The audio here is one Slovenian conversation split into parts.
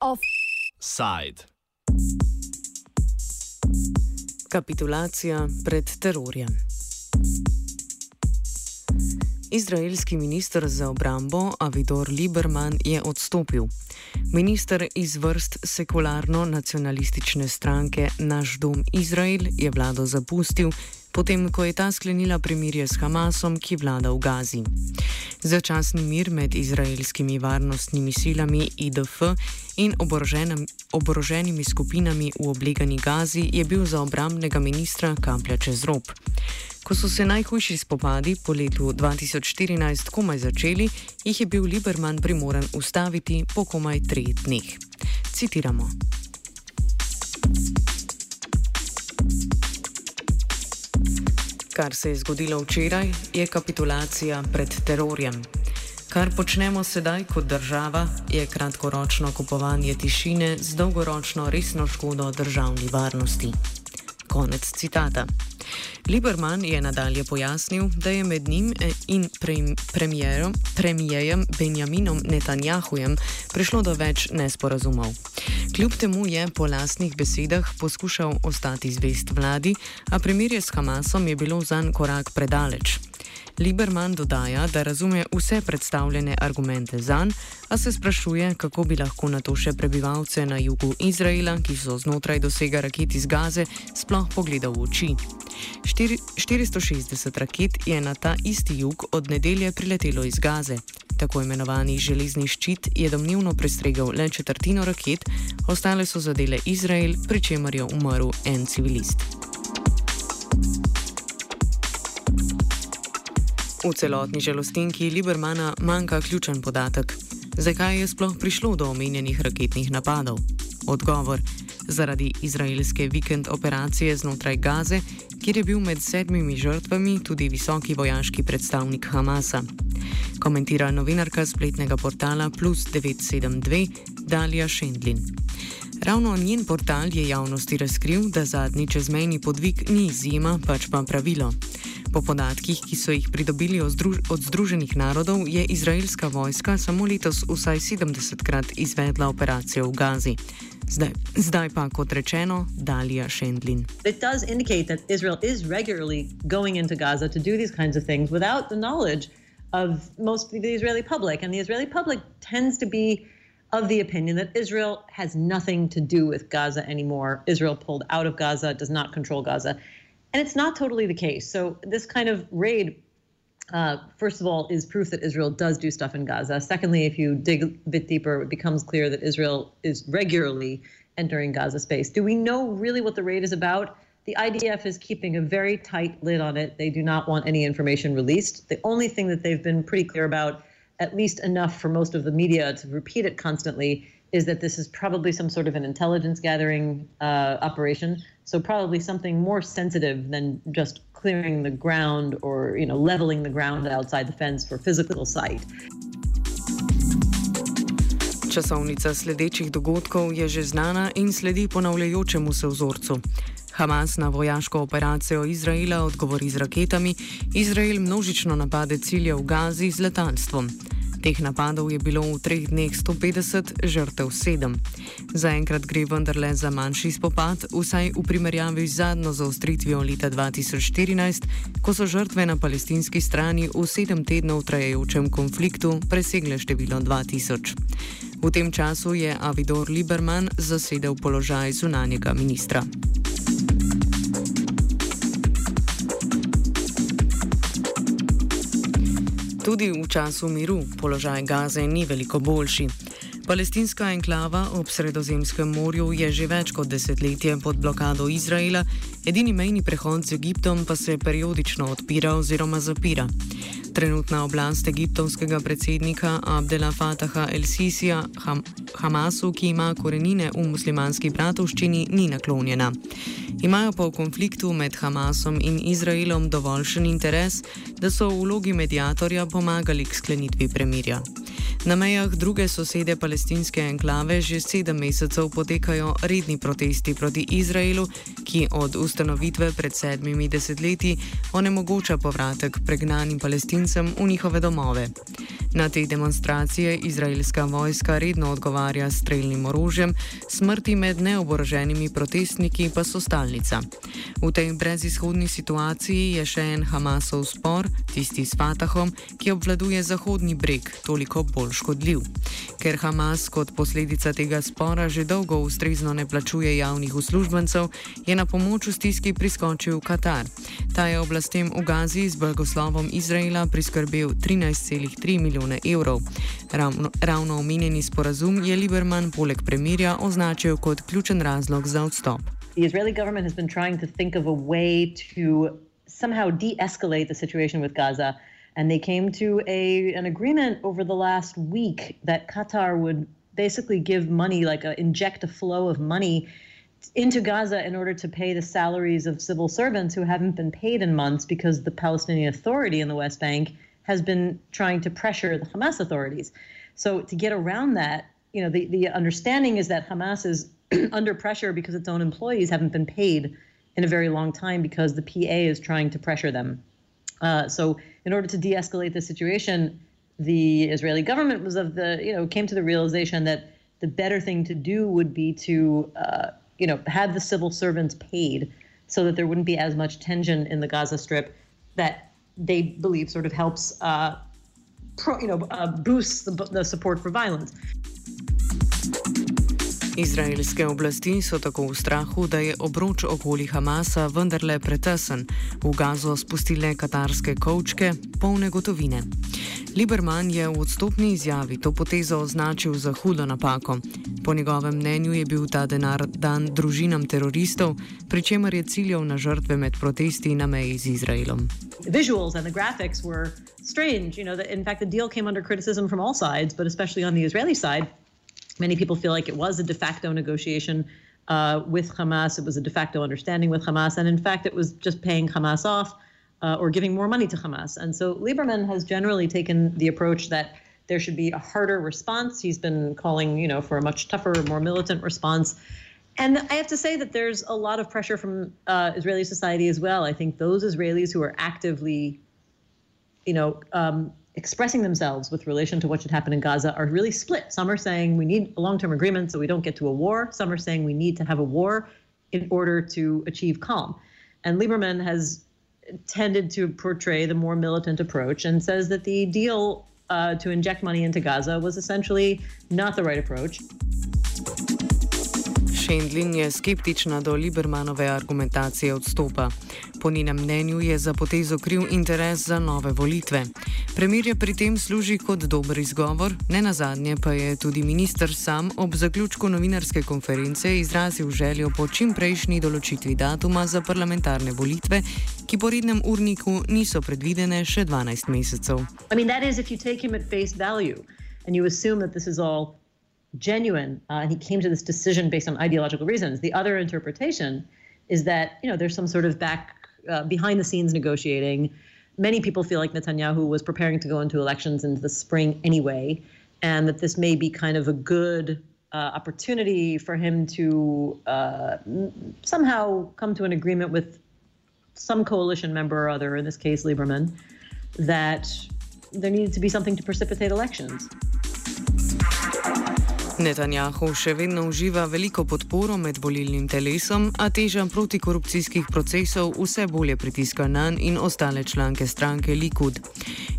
Offside. Kapitulacija pred terorjem. Izraelski minister za obrambo Avidor Lieberman je odstopil. Minister iz vrst sekularno-nacionalistične stranke Naš dom Izrael je vlado zapustil, potem ko je ta sklenila primirje s Hamasom, ki vlada v Gazi. Začasni mir med izraelskimi varnostnimi silami IDF in oboroženimi skupinami v oblegani Gazi je bil za obramnega ministra kaplja čez rob. Ko so se najhujši spopadi po letu 2014 komaj začeli, jih je bil Liberman primoran ustaviti po komaj treh dneh. Citiramo. Kar se je zgodilo včeraj, je kapitulacija pred terorjem. Kar počnemo sedaj kot država, je kratkoročno kupovanje tišine z dolgoročno resno škodo državni varnosti. Konec citata. Liberman je nadalje pojasnil, da je med njim eh, in premijejem Benjaminom Netanjahujem prišlo do več nesporazumov. Kljub temu je po lastnih besedah poskušal ostati zvest vladi, a primerje s Hamasom je bilo zanj korak predaleč. Liberman dodaja, da razume vse predstavljene argumente zanj, a se sprašuje, kako bi lahko na to še prebivalce na jugu Izraela, ki so znotraj dosega raket iz Gaze, sploh pogledal v oči. 460 raket je na ta isti jug od nedelje priletelo iz Gaze. Tako imenovani železni ščit je domnevno prestregel le četrtino raket, ostale so zadele Izrael, pri čemer je umrl en civilist. V celotni žalostinki Libermana manjka ključen podatek. Zakaj je sploh prišlo do omenjenih raketnih napadov? Odgovor: zaradi izraelske vikend operacije znotraj Gaze, kjer je bil med sedmimi žrtvami tudi visoki vojaški predstavnik Hamasa. Komentira novinarka spletnega portala Plus 972 Dalija Šendlin. Ravno njen portal je javnosti razkril, da zadnji čezmejni podvig ni izjema, pač pa pravilo. Po podatkih, ki so jih pridobili od Združenih narodov, je izraelska vojska samo letos vsaj 70krat izvedla operacijo v Gazi. Zdaj, zdaj pa, kot rečeno, Dalija Šendlin. It does indicate that Israel is regularly going into Gaza to do these kinds of things without the knowledge of most of the Israeli public. And the Israeli public tends to be of the opinion that Israel has nothing to do with Gaza anymore. Israel pulled out of Gaza, does not control Gaza. And it's not totally the case. So, this kind of raid, uh, first of all, is proof that Israel does do stuff in Gaza. Secondly, if you dig a bit deeper, it becomes clear that Israel is regularly entering Gaza space. Do we know really what the raid is about? The IDF is keeping a very tight lid on it. They do not want any information released. The only thing that they've been pretty clear about, at least enough for most of the media to repeat it constantly, is that this is probably some sort of an intelligence gathering uh, operation. So probably something more sensitive than just clearing the ground or you know leveling the ground outside the fence for physical sight. Časovnica sledečih dogodkov je že znana in sledi ponavljajočemu se vzorcu. Hamas na vojaško operacijo Izraela odgovori z raketami, Izrael množično napade cilje v Gazi z letalstvom. Teh napadov je bilo v treh dneh 150, žrtev 7. Zaenkrat gre vendarle za manjši spopad, vsaj v primerjavi z zadnjo zaostritvijo leta 2014, ko so žrtve na palestinski strani v sedem tednov trajajočem konfliktu presegle število 2000. V tem času je Avidor Lieberman zasedel položaj zunanjega ministra. Tudi v času miru položaj Gaze ni veliko boljši. Palestinska enklava ob Sredozemskem morju je že več kot desetletje pod blokado Izraela, edini mejni prehod z Egiptom pa se periodično odpira oziroma zapira. Trenutna oblast egiptovskega predsednika Abdela Fataha el-Sisija Ham Hamasu, ki ima korenine v muslimanski bratovščini, ni naklonjena. Imajo pa v konfliktu med Hamasom in Izraelom dovoljšen interes, da so v vlogi medijatorja pomagali k sklenitvi premirja. Na mejah druge sosede palestinske enklave že sedem mesecev potekajo redni protesti proti Izraelu, ki od ustanovitve pred sedmimi desetletji onemogoča povratek pregnanim palestincem v njihove domove. Na te demonstracije izraelska vojska redno odgovarja s streljnim orožjem, smrti med neoboroženimi protestniki pa so stalnica. V tej brezizhodni situaciji je še en Hamasov spor, tisti s Fatahom, ki obvladuje Zahodni breg, toliko bolj škodljiv. Ker Hamas kot posledica tega spora že dolgo ustrezno ne plačuje javnih uslužbencev, je na pomoč v stiski priskočil Katar. Ta je oblastem v Gazi z blagoslovom Izraela priskrbel 13,3 milijone evrov. Ravno, ravno omenjeni sporazum je Liberman poleg premirja označil kot ključen razlog za odstop. The Israeli government has been trying to think of a way to somehow de escalate the situation with Gaza. And they came to a, an agreement over the last week that Qatar would basically give money, like a, inject a flow of money into Gaza in order to pay the salaries of civil servants who haven't been paid in months because the Palestinian Authority in the West Bank has been trying to pressure the Hamas authorities. So to get around that, you know, the, the understanding is that Hamas is under pressure because its own employees haven't been paid in a very long time because the PA is trying to pressure them. Uh, so in order to de-escalate the situation, the Israeli government was of the, you know, came to the realization that the better thing to do would be to, uh, you know, have the civil servants paid so that there wouldn't be as much tension in the Gaza Strip that they believe sort of helps, uh, pro, you know, uh, boosts the, the support for violence. Izraelske oblasti so tako v strahu, da je obroč okoli Hamasa vendarle pretesen, v gazo spustile katarske kočke, polne gotovine. Liberman je v odstopni izjavi to potezo označil za hudo napako. Po njegovem mnenju je bil ta denar dan družinam teroristov, pri čemer je ciljal na žrtve med protesti na meji z Izraelom. Visuals and the graphics were strange. You know, the, in fact, the deal came under criticism from all sides, but especially on the Israeli side. Many people feel like it was a de facto negotiation uh, with Hamas. It was a de facto understanding with Hamas. And in fact, it was just paying Hamas off uh, or giving more money to Hamas. And so Lieberman has generally taken the approach that there should be a harder response. He's been calling, you know, for a much tougher, more militant response. And I have to say that there's a lot of pressure from uh, Israeli society as well. I think those Israelis who are actively, you know, um, expressing themselves with relation to what should happen in Gaza are really split. Some are saying we need a long term agreement so we don't get to a war. Some are saying we need to have a war in order to achieve calm. And Lieberman has tended to portray the more militant approach and says that the deal uh, to inject money into Gaza was essentially not the right approach. Šendlin je skeptična do Libermanove argumentacije odstopa. Po njenem mnenju je za potezo kriv interes za nove volitve. Premir je pri tem služi kot dober izgovor, ne na zadnje pa je tudi minister sam ob zaključku novinarske konference izrazil željo po čimprejšnji določitvi datuma za parlamentarne volitve, ki po rednem urniku niso predvidene še 12 mesecev. I mean, genuine, uh, and he came to this decision based on ideological reasons. The other interpretation is that you know there's some sort of back uh, behind the scenes negotiating. Many people feel like Netanyahu was preparing to go into elections into the spring anyway, and that this may be kind of a good uh, opportunity for him to uh, somehow come to an agreement with some coalition member or other, in this case Lieberman, that there needed to be something to precipitate elections. Netanjahu še vedno uživa veliko podporo med volilnim telesom, a teža protikorupcijskih procesov vse bolje pritiska na njega in ostale članke stranke Likud.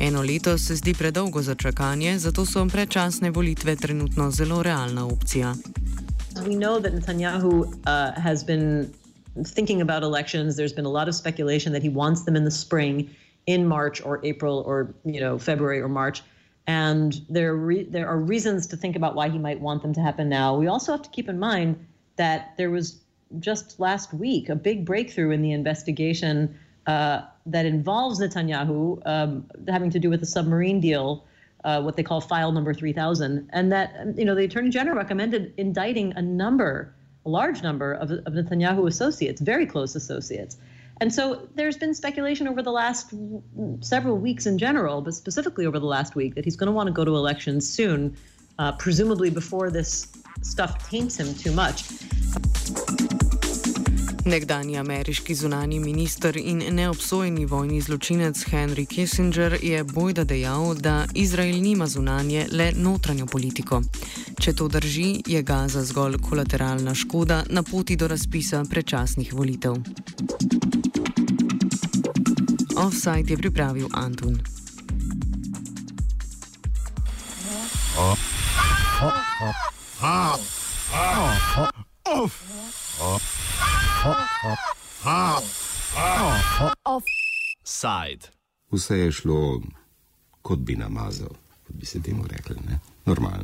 Eno leto se zdi predolgo za čakanje, zato so predčasne volitve trenutno zelo realna opcija. We know that Netanyahu uh, has been thinking about elections. There's been a lot of speculation that he wants them in the spring, in March or April or you know February or March. And there, re- there are reasons to think about why he might want them to happen now. We also have to keep in mind that there was just last week a big breakthrough in the investigation uh, that involves Netanyahu um, having to do with the submarine deal, uh, what they call file number 3000. And that, you know, the attorney general recommended indicting a number, a large number of, of Netanyahu associates, very close associates. And so there's been speculation over the last several weeks in general, but specifically over the last week, that he's going to want to go to elections soon, uh, presumably before this stuff taints him too much. Nekdani ameriški zunani minister in neobsojeni vojni zločinec Henry Kissinger je bojda dejal, da Izrael nima zunanje, le notranjo politiko. Če to drži, je Gaza zgolj kolateralna škoda na poti do razpisa predčasnih volitev. Offside je pripravil Antun. Side. Vse je šlo, kot bi namazal, kot bi se temu rekli, ne? normalno.